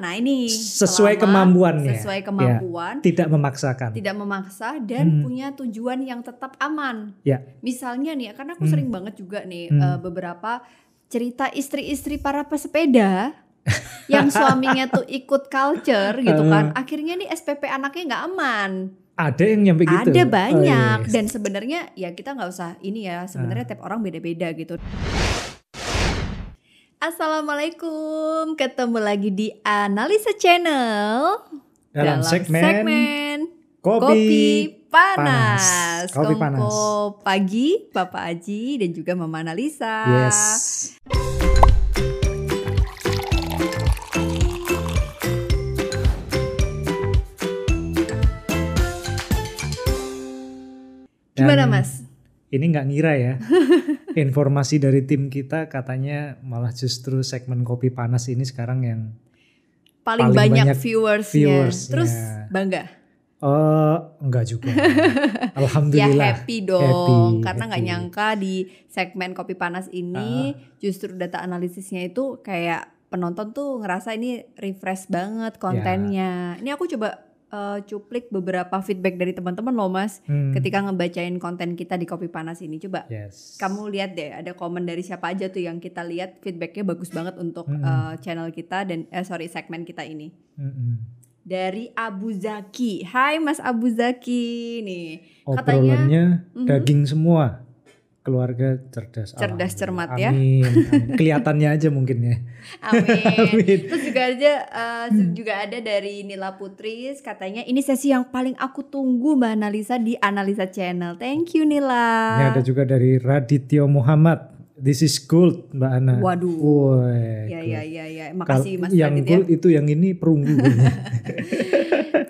Nah ini Sesuai kemampuannya. Sesuai Ya. kemampuan, Tidak memaksakan. tidak memaksa dan Hmm. punya tujuan yang tetap aman. Ya. Misalnya nih, karena aku Hmm. sering banget juga nih Hmm. eh, beberapa cerita istri-istri para pesepeda yang suaminya tuh ikut culture gitu kan. Eh. Akhirnya nih SPP anaknya nggak aman. Ada yang nyampe gitu. Ada banyak Oh, yes. dan sebenarnya ya kita nggak usah ini ya sebenarnya Ah. tiap orang beda-beda gitu. Assalamualaikum, ketemu lagi di Analisa Channel dalam, segmen, segmen kopi, Kopi Panas. Panas. Kopi Kongko Panas. pagi, Bapak Aji dan juga Mama Analisa. Yes. Gimana Mas? Ini nggak ngira ya. Informasi dari tim kita katanya malah justru segmen kopi panas ini sekarang yang Paling, paling banyak, banyak viewersnya. viewersnya. Terus bangga? oh enggak juga. Ya Alhamdulillah. happy dong, Happy, karena nggak nyangka di segmen kopi panas ini justru data analisisnya itu kayak penonton tuh ngerasa ini refresh banget Ya. kontennya. Ini aku coba eh, cuplik beberapa feedback dari teman-teman loh mas, Hmm, ketika ngebacain konten kita di kopi panas ini. Coba yes. kamu lihat deh, ada komen dari siapa aja tuh yang kita lihat feedbacknya bagus banget untuk Mm-mm. eh, channel kita dan eh sorry segmen kita ini. Mm-mm. Dari Abu Zaki, Hai Mas Abu Zaki nih. Katanya- Obrolannya Mhm. daging semua. Keluarga cerdas. Cerdas, cermat ya. Amin, amin. Kelihatannya aja mungkin ya. Amin. Amin. Terus juga ada eh, juga ada dari Nila Putris katanya ini sesi yang paling aku tunggu Mbak Analisa di Analisa Channel. Thank you Nila. Ini ada juga dari Radityo Muhammad. This is gold, Mbak Ana. Waduh. Woi, Ya ya ya ya. Makasih Mas yang ya. gold itu yang ini perunggu.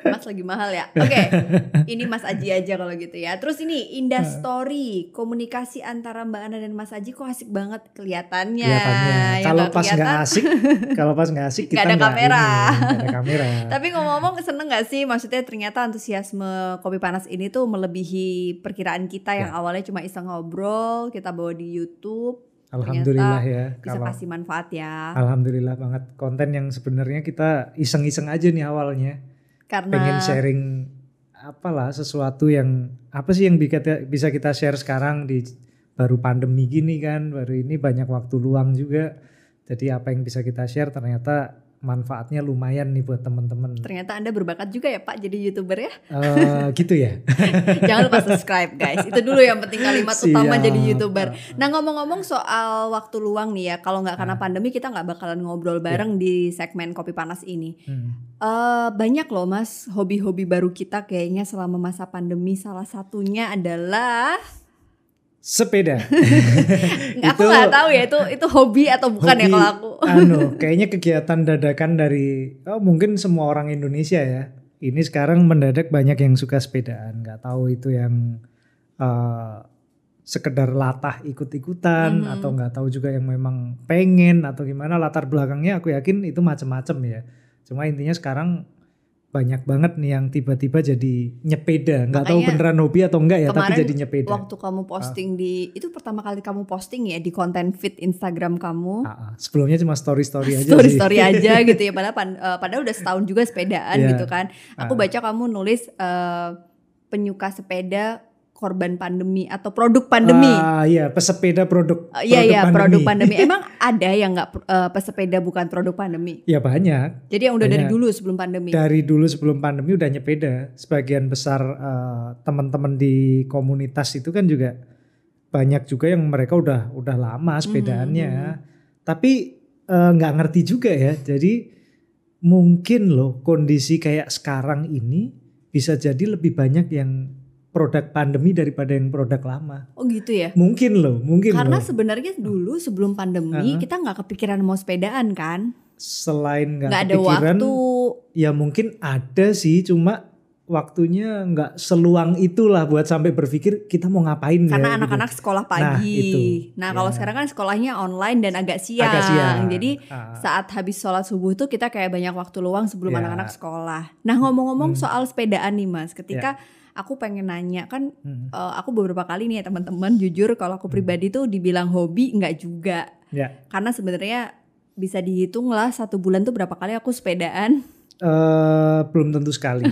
Mas lagi mahal ya. Oke. ini Mas Aji aja kalau gitu ya. Terus ini Indah Story, komunikasi antara Mbak Ana dan Mas Aji kok asik banget kelihatannya. Kelihatannya. Yang Kalau nggak pas nggak asik, kalau pas nggak asik Nggak kita ada nggak kamera. ini, nggak ada kamera. Tapi ngomong-ngomong seneng gak sih maksudnya ternyata antusiasme kopi panas ini tuh melebihi perkiraan kita yang Ya. awalnya cuma iseng ngobrol, kita bawa di YouTube, Alhamdulillah ya. bisa Kalau kasih manfaat ya. Alhamdulillah banget konten yang sebenarnya kita iseng-iseng aja nih awalnya. Karena pengen sharing apalah sesuatu yang apa sih yang bisa kita, share sekarang di baru pandemi gini kan baru ini banyak waktu luang juga. Jadi apa yang bisa kita share ternyata manfaatnya lumayan nih buat temen-temen ternyata Anda berbakat juga ya Pak jadi YouTuber ya. Eh, gitu ya Jangan lupa subscribe guys. Itu dulu yang penting kalimat utama Siap. jadi YouTuber. Nah ngomong-ngomong soal waktu luang nih ya, kalau nggak karena Ah. pandemi kita nggak bakalan ngobrol bareng di segmen kopi panas ini. Hmm. Eh banyak loh mas hobi-hobi baru kita kayaknya selama masa pandemi salah satunya adalah sepeda. Aku nggak tahu ya itu itu hobi atau bukan ya Hobi, kalau aku? Anu kayaknya kegiatan dadakan dari oh, mungkin semua orang Indonesia ya. Ini sekarang mendadak banyak yang suka sepedaan. Nggak tahu itu yang eh, sekedar latah ikut-ikutan Mhm. atau nggak tahu juga yang memang pengen atau gimana. Latar belakangnya aku yakin itu macam-macam ya. Cuma intinya sekarang banyak banget nih yang tiba-tiba jadi nyepeda nggak tahu beneran hobi atau enggak ya tapi jadi nyepeda waktu kamu posting di itu pertama kali kamu posting ya di konten feed Instagram kamu Ah, ah. sebelumnya cuma story-story aja story sih. story aja gitu ya padahal pan- eh, padahal udah setahun juga sepedaan Iya. gitu kan aku Ah. baca kamu nulis eh, penyuka sepeda korban pandemi atau produk pandemi Ah iya, pesepeda produk. Eh, Iya iya produk pandemi. pandemi. Emang ada yang nggak eh, pesepeda bukan produk pandemi? Ya banyak. Jadi yang udah dari Banyak. dulu sebelum pandemi. Dari dulu sebelum pandemi udah nyepeda. Sebagian besar eh, teman-teman di komunitas itu kan juga banyak juga yang mereka udah udah lama sepedaannya. Hmm, Tapi eh, nggak ngerti juga ya. Jadi mungkin loh kondisi kayak sekarang ini bisa jadi lebih banyak yang produk pandemi daripada yang produk lama. Oh gitu ya. Mungkin loh, mungkin Karena loh. sebenarnya dulu sebelum pandemi Uh-uh. kita nggak kepikiran mau sepedaan kan? Selain nggak ada waktu. ya mungkin ada sih cuma waktunya nggak seluang itulah buat sampai berpikir kita mau ngapain ya Karena gitu. anak-anak sekolah Nah, pagi. itu. Nah, kalau Ya. sekarang kan sekolahnya online dan agak siang. agak siang Jadi Ah, saat habis sholat subuh tuh kita kayak banyak waktu luang sebelum Ya. anak-anak sekolah. Nah ngomong-ngomong Hmm. soal sepedaan nih mas, ketika aku pengen nanya kan mm, eh, aku beberapa kali nih ya teman-teman jujur kalau aku Hmm. pribadi tuh dibilang hobi nggak juga ya karena sebenarnya bisa dihitung lah satu bulan tuh berapa kali aku sepedaan. Eh, belum tentu sekali.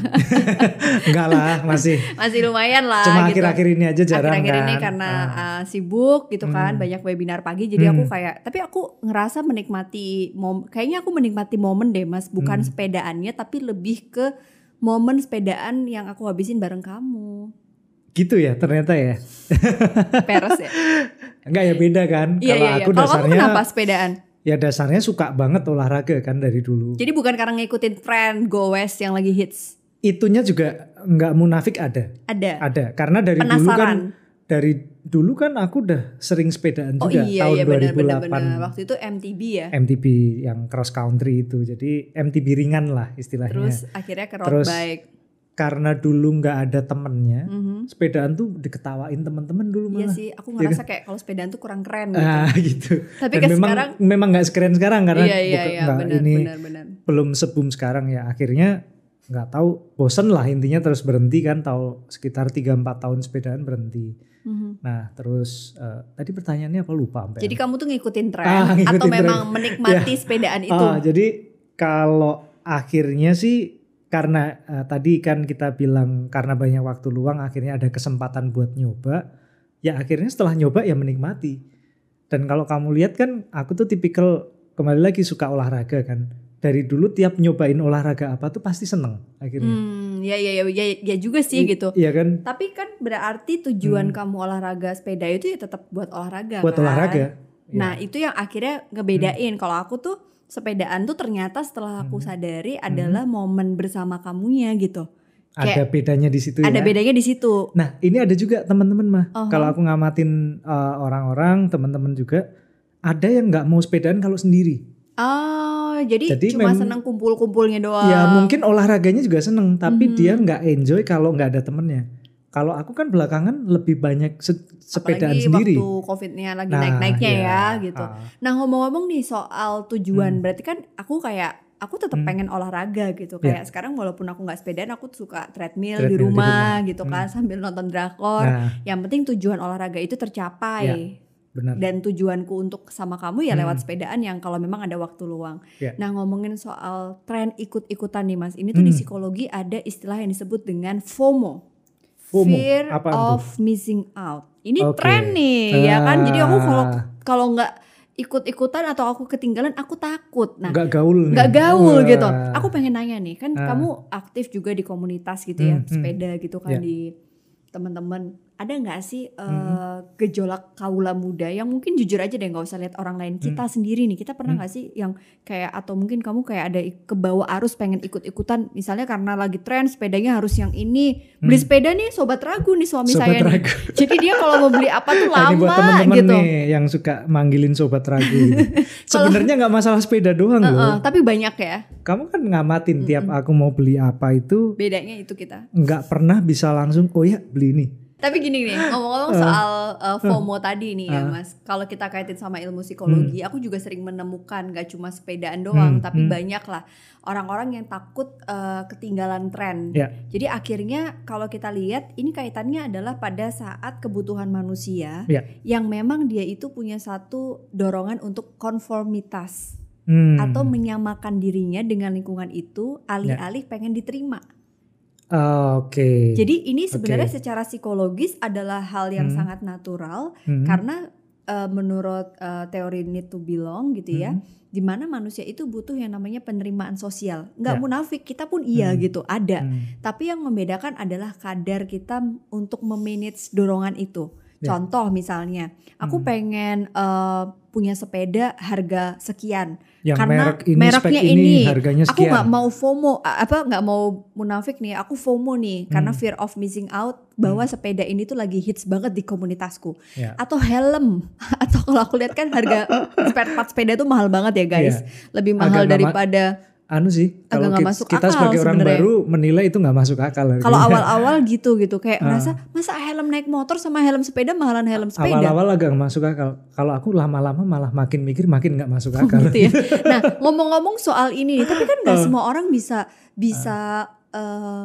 Enggak lah, masih. Masih lumayan lah Cuma gitu. akhir-akhir ini aja jarang Akhir-akhir kan. ini karena Ah. uh, sibuk gitu kan, Hmm. banyak webinar pagi jadi aku Hmm. kayak tapi aku ngerasa menikmati mom kayaknya aku menikmati momen deh Mas, bukan Hmm. sepedaannya tapi lebih ke momen sepedaan yang aku habisin bareng kamu. gitu ya ternyata ya. Peres ya. Enggak ya beda kan. Iya Kalau iya iya. aku Kalau kamu dasarnya kenapa sepedaan? ya dasarnya suka banget olahraga kan dari dulu. Jadi bukan karena ngikutin tren Go West yang lagi hits. Itunya juga nggak munafik ada. Ada. Ada karena dari dulu kan Penasaran. Dari dulu kan aku udah sering sepedaan Oh juga iya tahun iya benar 2008 benar benar. Waktu itu MTB ya. MTB yang cross country itu. Jadi MTB ringan lah istilahnya. Terus akhirnya ke road Terus bike. karena dulu nggak ada temennya, Mhm. sepedaan tuh diketawain temen-temen dulu Iya malah. sih, aku ngerasa kayak kalau sepedaan tuh kurang keren gitu. Ah gitu. Tapi Dan memang sekarang memang nggak sekeren sekarang karena iya iya bukan- iya benar ini benar benar. belum sebum sekarang ya. Akhirnya nggak tahu bosen lah intinya terus berhenti kan tahu sekitar 3-4 tahun sepedaan berhenti. Mhm. Nah terus eh, tadi pertanyaannya apa lupa sampai Jadi kamu tuh ngikutin tren Ah, ngikutin atau tren. memang menikmati sepedaan itu? Ah, jadi kalau akhirnya sih karena eh, tadi kan kita bilang karena banyak waktu luang akhirnya ada kesempatan buat nyoba. Ya akhirnya setelah nyoba ya menikmati. Dan kalau kamu lihat kan aku tuh tipikal kembali lagi suka olahraga kan. Dari dulu tiap nyobain olahraga apa tuh pasti seneng akhirnya. Hmm, ya ya ya ya, ya juga sih I- gitu. Iya kan Tapi kan berarti tujuan Hmm. kamu olahraga sepeda itu ya tetap buat olahraga buat kan? olahraga. Nah, Ya. itu yang akhirnya ngebedain kalau aku tuh sepedaan tuh ternyata setelah aku Hmm. sadari adalah momen bersama kamunya gitu. ada bedanya di situ Ada ya. bedanya di situ. Nah, ini ada juga teman-teman mah. Uh-huh. Kalau aku ngamatin uh, orang-orang, teman-teman juga ada yang nggak mau sepedaan kalau sendiri. Oh, jadi, Jadi cuma mem- senang kumpul-kumpulnya doang. Ya mungkin olahraganya juga seneng, tapi Mhm. dia nggak enjoy kalau nggak ada temennya. Kalau aku kan belakangan lebih banyak se- sepedaan Apalagi sendiri. waktu covidnya lagi Nah, naik-naiknya iya. ya gitu. Ah, Nah ngomong-ngomong nih soal tujuan, Hmm. berarti kan aku kayak aku tetap Hmm. pengen olahraga gitu. Iya. Kayak sekarang walaupun aku nggak sepedaan, aku suka treadmill, Treadmill di di rumah rumah. gitu Hmm. kan sambil nonton drakor. Nah, Yang penting tujuan olahraga itu tercapai. Benar. Dan tujuanku untuk sama kamu ya lewat Hmm. sepedaan yang kalau memang ada waktu luang. Iya. Nah ngomongin soal tren ikut-ikutan nih mas, ini tuh di Hmm. psikologi ada istilah yang disebut dengan FOMO. FOMO, Fear tuh? of missing out. Ini Oke. tren nih, ya kan? Jadi aku kalau Ah, kalau nggak ikut-ikutan atau aku ketinggalan, aku takut. Nah, nggak gaul nih. nggak gaul Wah. gitu. Aku pengen nanya nih, kan Ah. kamu aktif juga di komunitas gitu ya, Hmm, hmm. sepeda gitu kan Ya. di teman-teman. Ada nggak sih Hmm. gejolak kaula muda yang mungkin jujur aja deh nggak usah lihat orang lain, kita Hmm. sendiri nih, kita pernah nggak sih yang kayak atau mungkin kamu kayak ada ke bawah arus pengen ikut-ikutan, misalnya karena lagi tren sepedanya harus yang ini, beli Hmm. sepeda nih sobat ragu nih suami Sobat saya nih. ragu. Jadi dia kalau mau beli apa tuh Nah, ini buat lama teman-teman gitu. nih yang suka manggilin sobat ragu. Sebenarnya nggak masalah sepeda doang Heeh, loh. tapi banyak ya Kamu kan ngamatin tiap aku mau beli apa itu bedanya itu kita. nggak pernah bisa langsung oh ya beli ini. Tapi gini nih, ngomong-ngomong soal uh, FOMO tadi nih ya Uh. Mas. Kalau kita kaitin sama ilmu psikologi, aku juga sering menemukan gak cuma sepedaan doang, Hmm, tapi hmm. banyak lah orang-orang yang takut uh, ketinggalan tren. Ya. Jadi akhirnya kalau kita lihat ini kaitannya adalah pada saat kebutuhan manusia Ya. yang memang dia itu punya satu dorongan untuk konformitas Hmm. atau menyamakan dirinya dengan lingkungan itu alih-alih pengen diterima. Ah, Oke. Jadi ini sebenarnya secara psikologis adalah hal yang Hmm. sangat natural Hmm. karena uh, menurut uh, teori need to belong gitu ya, Hmm. di mana manusia itu butuh yang namanya penerimaan sosial. Nggak Ya. munafik, kita pun iya Hmm. gitu, ada. Hmm. Tapi yang membedakan adalah kadar kita untuk memanage dorongan itu. Ya. Contoh misalnya, aku Hmm. pengen uh, punya sepeda harga sekian. Yang karena merek ini, mereknya spek ini, ini. harganya Aku sekian. nggak mau FOMO, apa nggak mau munafik nih. Aku FOMO nih karena Hmm. fear of missing out bahwa sepeda ini tuh lagi hits banget di komunitasku. Ya. Atau helm, atau kalau aku lihat kan harga spare part sepeda tuh mahal banget ya guys. Lebih mahal Agak daripada Anu sih, kalau nggak ki- masuk kita akal sebagai orang baru menilai itu nggak masuk akal. kalau awal-awal gitu gitu kayak Ah. merasa masa helm naik motor sama helm sepeda mahalan helm sepeda. awal-awal agak masuk akal. Kalau aku lama-lama malah makin mikir makin nggak masuk akal. gitu ya. Nah, ngomong-ngomong soal ini nih, tapi kan nggak Uh. semua orang bisa bisa eh,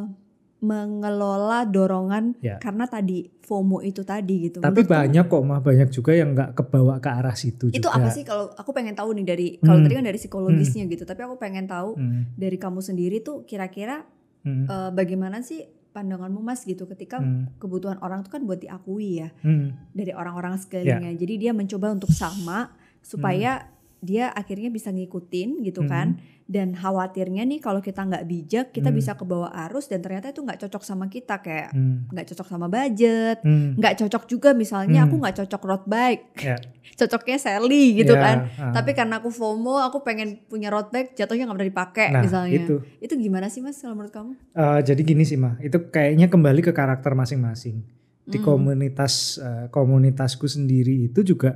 mengelola dorongan Ya. karena tadi FOMO itu tadi gitu. Tapi Menurutku, banyak kok mah banyak juga yang nggak kebawa ke arah situ itu juga. apa sih kalau aku pengen tahu nih dari kalau Hmm. tadi kan dari psikologisnya gitu, tapi aku pengen tahu Hmm, dari kamu sendiri tuh kira-kira hmm, eh, bagaimana sih pandanganmu Mas gitu ketika hmm, kebutuhan orang tuh kan buat diakui ya hmm. dari orang-orang Ya. sekelilingnya. Jadi dia mencoba untuk sama supaya dia akhirnya bisa ngikutin gitu Hmm. kan. Dan khawatirnya nih kalau kita nggak bijak kita Hmm. bisa kebawa arus dan ternyata itu nggak cocok sama kita kayak Hmm, nggak cocok sama budget, hmm, nggak cocok juga misalnya Hmm. aku nggak cocok road bike, Ya. cocoknya Sally gitu Ya, kan. ah. Tapi karena aku FOMO, aku pengen punya road bike, jatuhnya nggak pernah dipakai nah, misalnya. itu. Itu gimana sih mas kalau menurut kamu? Eh, jadi gini sih mah, itu kayaknya kembali ke karakter masing-masing. Di komunitas eh, komunitasku sendiri itu juga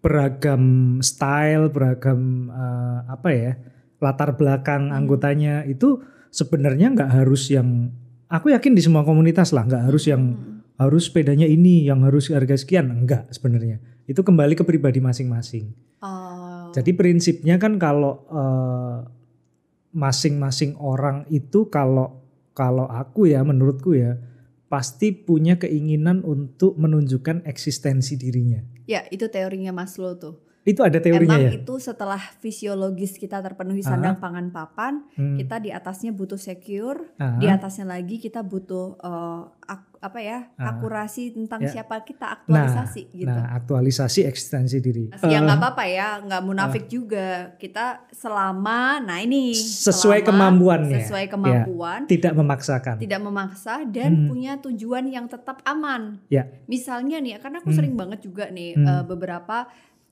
beragam style, beragam eh, apa ya latar belakang Hmm. anggotanya itu sebenarnya nggak harus yang aku yakin di semua komunitas lah nggak harus yang Hmm. harus sepedanya ini, yang harus harga sekian enggak sebenarnya. Itu kembali ke pribadi masing-masing. Oh. Jadi prinsipnya kan kalau eh, masing-masing orang itu kalau kalau aku ya menurutku ya pasti punya keinginan untuk menunjukkan eksistensi dirinya. Ya itu teorinya Maslow tuh. Itu ada teorinya Emang ya. itu setelah fisiologis kita terpenuhi sandang pangan papan, Hmm. kita di atasnya butuh secure, Ah, di atasnya lagi kita butuh eh, ak- apa ya Ah. akurasi tentang Ya. siapa kita aktualisasi gitu. Nah, aktualisasi eksistensi diri. Masih ya Eh, nggak apa-apa ya, nggak munafik juga. Kita selama, nah ini Sesuai selama kemampuannya. sesuai Ya. kemampuan, tidak memaksakan. tidak memaksa dan Hmm. punya tujuan yang tetap aman. Ya. Misalnya nih, karena aku Hmm. sering banget juga nih Hmm. eh, beberapa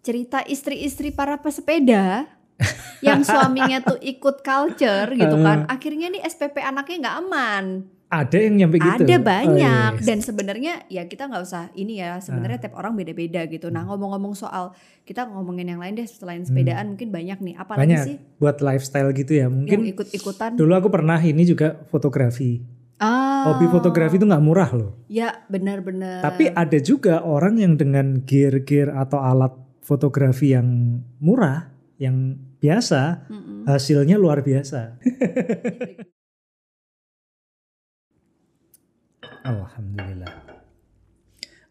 cerita istri-istri para pesepeda yang suaminya tuh ikut culture gitu kan, akhirnya nih SPP anaknya nggak aman. Ada yang nyampe gitu. Ada Oh, banyak yes. dan sebenarnya ya kita nggak usah ini ya sebenarnya tiap orang beda-beda gitu. Nah ngomong-ngomong soal kita ngomongin yang lain deh selain Hmm. sepedaan mungkin banyak nih. Apalagi banyak sih buat lifestyle gitu ya. yang Mungkin ikut-ikutan? dulu aku pernah ini juga fotografi. Ah, Hobi fotografi itu nggak murah loh. Ya benar-benar. Tapi ada juga orang yang dengan gear-gear atau alat fotografi yang murah, yang biasa, Mm-mm. hasilnya luar biasa. Alhamdulillah.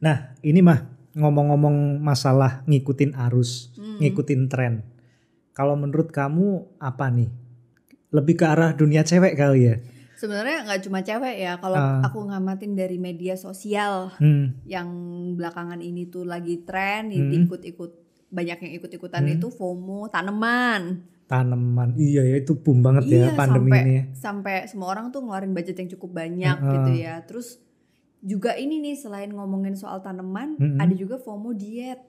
Nah, ini mah ngomong-ngomong masalah ngikutin arus, Mm. ngikutin tren. Kalau menurut kamu apa nih? Lebih ke arah dunia cewek kali ya? Sebenarnya nggak cuma cewek ya. Kalau Ah. aku ngamatin dari media sosial Hmm, yang belakangan ini tuh lagi tren, Hmm. ikut-ikut banyak yang ikut-ikutan Hmm. itu FOMO tanaman. tanaman. Iya ya itu boom banget ya Iya, pandemi sampai ini. ya. sampai semua orang tuh ngeluarin budget yang cukup banyak Heeh. gitu ya. Terus juga ini nih selain ngomongin soal tanaman, Mm-mm. ada juga FOMO diet.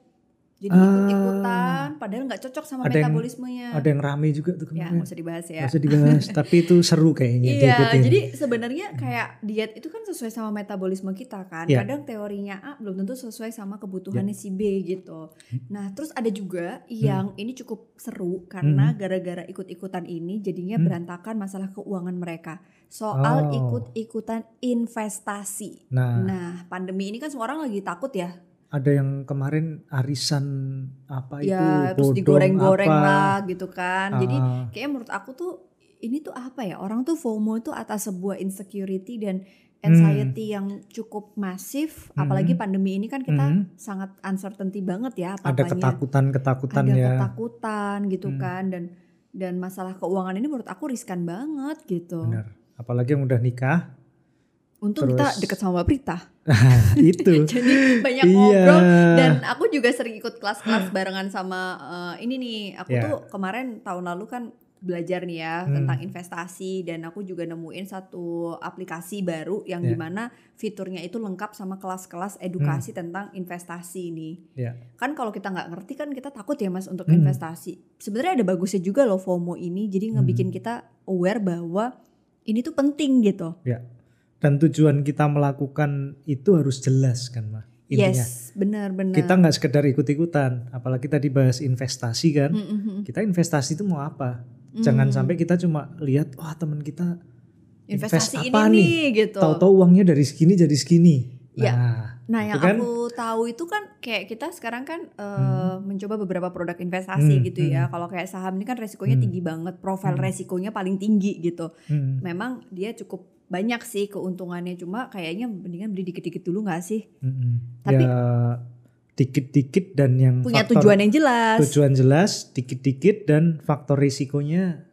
Jadi Ah. ikut-ikutan, padahal nggak cocok sama Ada yang- metabolismenya. Ada yang rame juga tuh ya kemarin. nggak usah dibahas ya. Nggak usah dibahas, tapi itu seru kayaknya Iya, diikutin. jadi sebenarnya kayak diet itu kan sesuai sama metabolisme kita kan. Iya. Kadang teorinya A belum tentu sesuai sama kebutuhannya si B gitu. Nah, terus ada juga yang ini cukup seru karena gara-gara ikut-ikutan ini jadinya Hmm. berantakan masalah keuangan mereka. Soal Oh. ikut-ikutan investasi. Nah, Nah, pandemi ini kan semua orang lagi takut ya. Ada yang kemarin arisan apa itu ya, terus bodong digoreng-goreng apa. lah gitu kan. Jadi Ah, kayaknya menurut aku tuh ini tuh apa ya orang tuh FOMO itu atas sebuah insecurity dan Hmm. anxiety yang cukup masif Hmm. apalagi pandemi ini kan kita Hmm. sangat uncertainty banget ya apa ada ketakutan-ketakutan ada ya. ketakutan gitu Hmm. kan dan dan masalah keuangan ini menurut aku riskan banget gitu Benar. Apalagi yang udah nikah. untung kita Terus- deket sama Mbak Prita itu. jadi banyak Iya. ngobrol dan aku juga sering ikut kelas-kelas barengan sama eh, ini nih aku Ya. tuh kemarin tahun lalu kan belajar nih ya Hmm. tentang investasi dan aku juga nemuin satu aplikasi baru yang Ya. di mana fiturnya itu lengkap sama kelas-kelas edukasi tentang investasi nih Ya. kan kalau kita nggak ngerti kan kita takut ya mas untuk Hmm. investasi sebenarnya ada bagusnya juga loh FOMO ini jadi ngebikin Hmm. kita aware bahwa ini tuh penting gitu Dan tujuan kita melakukan itu harus jelas kan, mah. Intinya. yes benar-benar Kita nggak sekedar ikut-ikutan, apalagi tadi bahas investasi kan. Mm, mm, mm. Kita investasi itu mau apa? Jangan Mm. sampai kita cuma lihat, wah teman kita investasi invest ini apa nih gitu. tahu-tahu uangnya dari segini jadi segini. Ya. Nah, Nah, yang kan- aku tahu itu kan kayak kita sekarang kan eh, mencoba beberapa produk investasi Hmm, gitu ya. hmm. Kalau kayak saham ini kan resikonya Hmm. tinggi banget, profil Hmm. resikonya paling tinggi gitu. hmm, Memang dia cukup banyak sih keuntungannya cuma kayaknya mendingan beli dikit-dikit dulu nggak sih? Mm-mm. Tapi- ya dikit-dikit dan yang Punya faktor- tujuan yang jelas. tujuan jelas, dikit-dikit dan faktor risikonya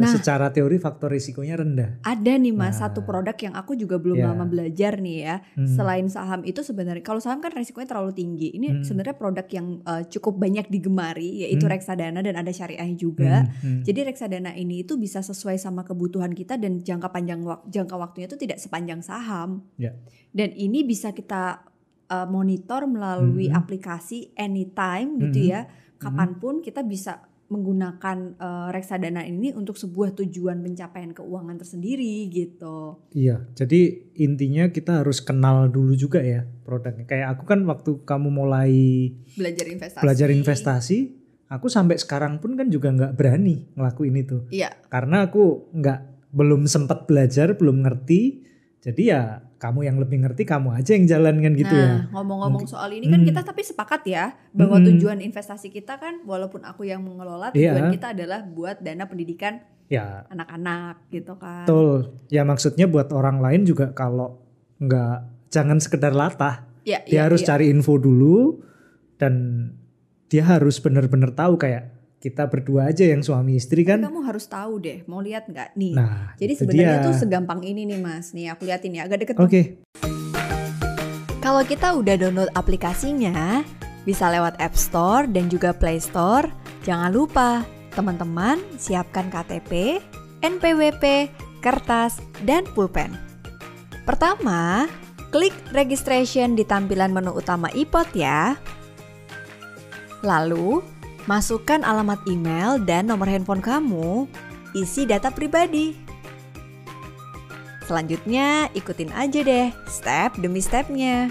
Nah. secara teori faktor risikonya rendah. Ada nih mas Nah. satu produk yang aku juga belum Ya. lama belajar nih ya. Hmm. Selain saham itu sebenarnya kalau saham kan resikonya terlalu tinggi. Ini Hmm. sebenarnya produk yang uh, cukup banyak digemari yaitu Hmm. reksadana dan ada syariahnya juga. Hmm, hmm. Jadi reksadana ini itu bisa sesuai sama kebutuhan kita dan jangka panjang wak- jangka waktunya itu tidak sepanjang saham. Ya. Dan ini bisa kita uh, monitor melalui Hmm. aplikasi anytime gitu Hmm. ya. Kapan pun kita bisa menggunakan uh, reksadana ini untuk sebuah tujuan pencapaian keuangan tersendiri gitu. Iya, jadi intinya kita harus kenal dulu juga ya produknya. Kayak aku kan waktu kamu mulai Belajar investasi. belajar investasi, aku sampai sekarang pun kan juga nggak berani ngelakuin itu. Iya, Karena aku nggak belum sempat belajar, belum ngerti. Jadi ya kamu yang lebih ngerti, kamu aja yang jalankan gitu ya. nah, ngomong-ngomong Mungkin- soal ini kan Hmm. kita tapi sepakat ya bahwa Hmm. tujuan investasi kita kan walaupun aku yang mengelola tujuan Iya. kita adalah buat dana pendidikan Ya, anak-anak gitu kan. betul. Ya maksudnya buat orang lain juga kalau nggak jangan sekedar latah. Ya, Dia iya, harus iya. cari info dulu dan dia harus benar-benar tahu kayak kita berdua aja yang suami istri Tapi kan. kamu harus tahu deh, mau lihat nggak nih? Nah, Jadi sebenarnya dia. tuh segampang ini nih mas. Nih aku liatin ya, agak deket. Oke, Kalau kita udah download aplikasinya, bisa lewat App Store dan juga Play Store. Jangan lupa, teman-teman siapkan KTP, NPWP, kertas, dan pulpen. Pertama, klik registration di tampilan menu utama iPod ya. Lalu, masukkan alamat email dan nomor handphone kamu, isi data pribadi. Selanjutnya, ikutin aja deh step demi stepnya.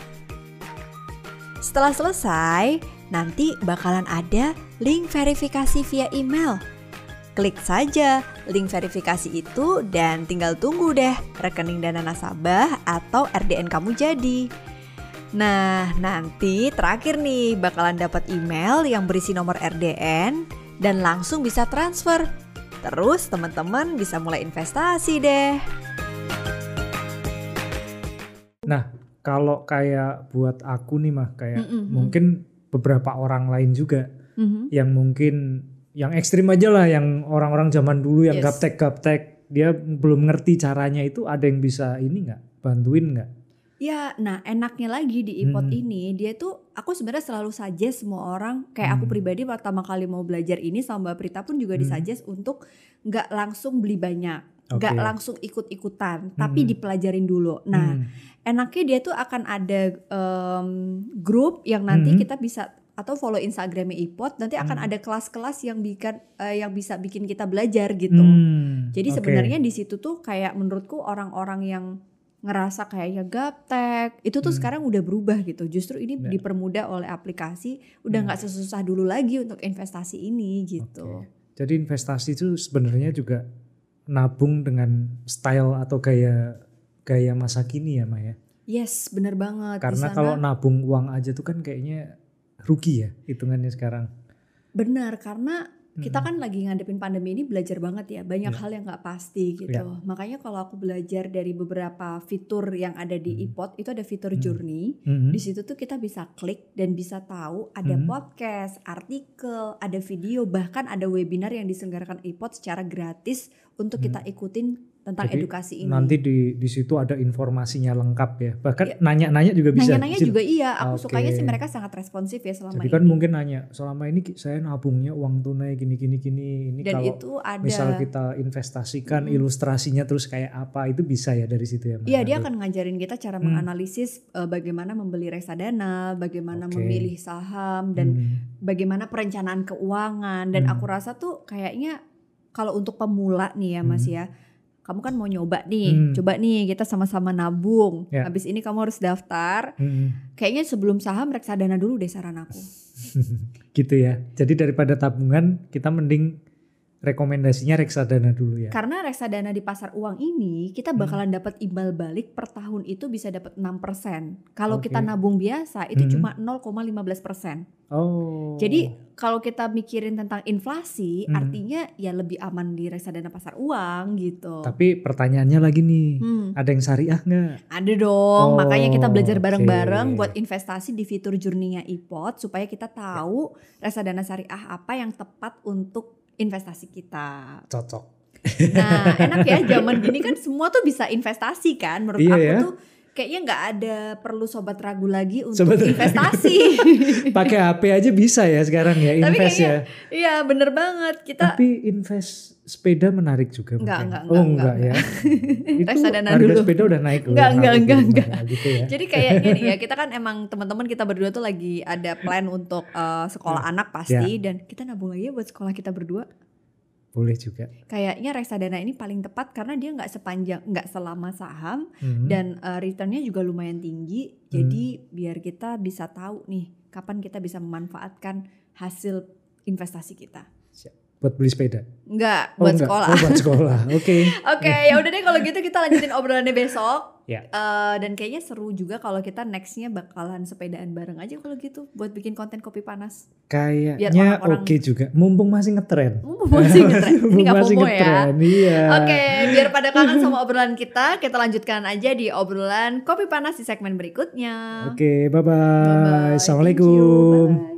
Setelah selesai, nanti bakalan ada link verifikasi via email. Klik saja link verifikasi itu dan tinggal tunggu deh rekening dana nasabah atau RDN kamu jadi. Nah, nanti terakhir nih bakalan dapat email yang berisi nomor RDN dan langsung bisa transfer. Terus teman-teman bisa mulai investasi deh. kalau kayak buat aku nih mah kayak Mm-mm. mungkin beberapa orang lain juga Mhm. yang mungkin yang ekstrim aja lah yang orang-orang zaman dulu yang Yes. gaptek-gaptek dia belum ngerti caranya itu ada yang bisa ini nggak bantuin nggak? Ya, nah enaknya lagi di iPod Hmm. ini dia tuh aku sebenarnya selalu suggest semua orang kayak aku Hmm. pribadi pertama kali mau belajar ini sama Mbak Prita pun juga Hmm. disuggest untuk nggak langsung beli banyak, nggak Oke. langsung ikut-ikutan, tapi Hmm. dipelajarin dulu. Nah, Hmm. enaknya dia tuh akan ada em, grup yang nanti Hmm. kita bisa atau follow Instagramnya iPod nanti akan Hmm. ada kelas-kelas yang bikin eh, yang bisa bikin kita belajar gitu. Hmm, Jadi oke. sebenarnya di situ tuh kayak menurutku orang-orang yang ngerasa kayaknya gaptek itu tuh Hmm. sekarang udah berubah gitu. Justru ini Ya. dipermudah oleh aplikasi, udah Hmm. nggak sesusah dulu lagi untuk investasi ini gitu. Oke. Jadi investasi itu sebenarnya juga nabung dengan style atau gaya gaya masa kini ya Maya. Yes, bener banget. Karena kalau nabung uang aja tuh kan kayaknya rugi ya hitungannya sekarang. bener karena kita Mm-mm. kan lagi ngadepin pandemi ini belajar banget ya banyak Ya. hal yang nggak pasti gitu. Ya. Makanya kalau aku belajar dari beberapa fitur yang ada di Hmm. iPod itu ada fitur Hmm. journey. Mhm. Di situ tuh kita bisa klik dan bisa tahu ada Hmm. podcast, artikel, ada video, bahkan ada webinar yang diselenggarakan iPod secara gratis untuk Hmm. kita ikutin tentang Jadi edukasi ini. Nanti di di situ ada informasinya lengkap ya. Bahkan Ya. nanya-nanya juga bisa. Nanya-nanya juga iya, aku Oke. sukanya sih mereka sangat responsif ya selama Jadi ini. kan mungkin nanya, selama ini saya nabungnya uang tunai gini gini gini. Ini dan kalau itu ada misal kita investasikan Mm-mm. ilustrasinya terus kayak apa itu bisa ya dari situ ya. Iya dia akan ngajarin kita cara Hmm. menganalisis eh, bagaimana membeli reksadana, bagaimana Oke. memilih saham dan Hmm. bagaimana perencanaan keuangan dan Hmm. aku rasa tuh kayaknya kalau untuk pemula nih ya Mas Hmm. ya. Kamu kan mau nyoba nih, Hmm. coba nih kita sama-sama nabung. Ya. Habis ini kamu harus daftar. Hmm. Kayaknya sebelum saham reksadana dulu deh saran aku. gitu ya. Jadi daripada tabungan kita mending rekomendasinya reksadana dulu ya. Karena reksadana di pasar uang ini kita Hmm. bakalan dapat imbal balik per tahun itu bisa dapat 6%. Kalau Oke. kita nabung biasa itu Hmm. cuma 0,15%. Oh. Jadi kalau kita mikirin tentang inflasi, Hmm. artinya ya lebih aman di reksadana pasar uang gitu. tapi pertanyaannya lagi nih, Hmm, ada yang syariah nggak? ada dong, Oh, makanya kita belajar oke. bareng-bareng buat investasi di fitur journey-nya iPod supaya kita tahu reksadana syariah apa yang tepat untuk investasi kita. Cocok. Nah, enak ya zaman gini kan semua tuh bisa investasi kan. Menurut Iya aku ya. tuh kayaknya nggak ada perlu sobat ragu lagi untuk Sobat investasi. Pakai HP aja bisa ya sekarang ya Tapi invest ya. Iya, bener banget. Kita Tapi invest sepeda menarik juga Enggak, mungkin. enggak, oh enggak, enggak, enggak, ya. Itu harga dulu. sepeda udah naik. Enggak, enggak, enggak, enggak. gitu ya. Jadi kayaknya nih ya, kita kan emang teman-teman kita berdua tuh lagi ada plan untuk eh, sekolah Hmm. anak pasti dan kita nabung aja buat sekolah kita berdua. Boleh juga. Kayaknya reksadana ini paling tepat karena dia nggak sepanjang nggak selama saham Hmm. dan eh, returnnya juga lumayan tinggi. Jadi biar kita bisa tahu nih kapan kita bisa memanfaatkan hasil investasi kita. buat beli sepeda. Enggak, Oh, buat enggak. sekolah. Oh, buat sekolah. Oke. Oke, ya udah deh kalau gitu kita lanjutin obrolannya besok. Ya. Eh, dan kayaknya seru juga kalau kita nextnya bakalan sepedaan bareng aja kalau gitu buat bikin konten kopi panas. Kayaknya oke juga. Mumpung masih ngetren. Uh, masih ngetren. Ini Mumpung nggak masih ya. Iya. Oke, biar pada kangen sama obrolan kita, kita lanjutkan aja di obrolan kopi panas di segmen berikutnya. Oke, bye-bye. Bye-bye. Thank you. Assalamualaikum. Bye.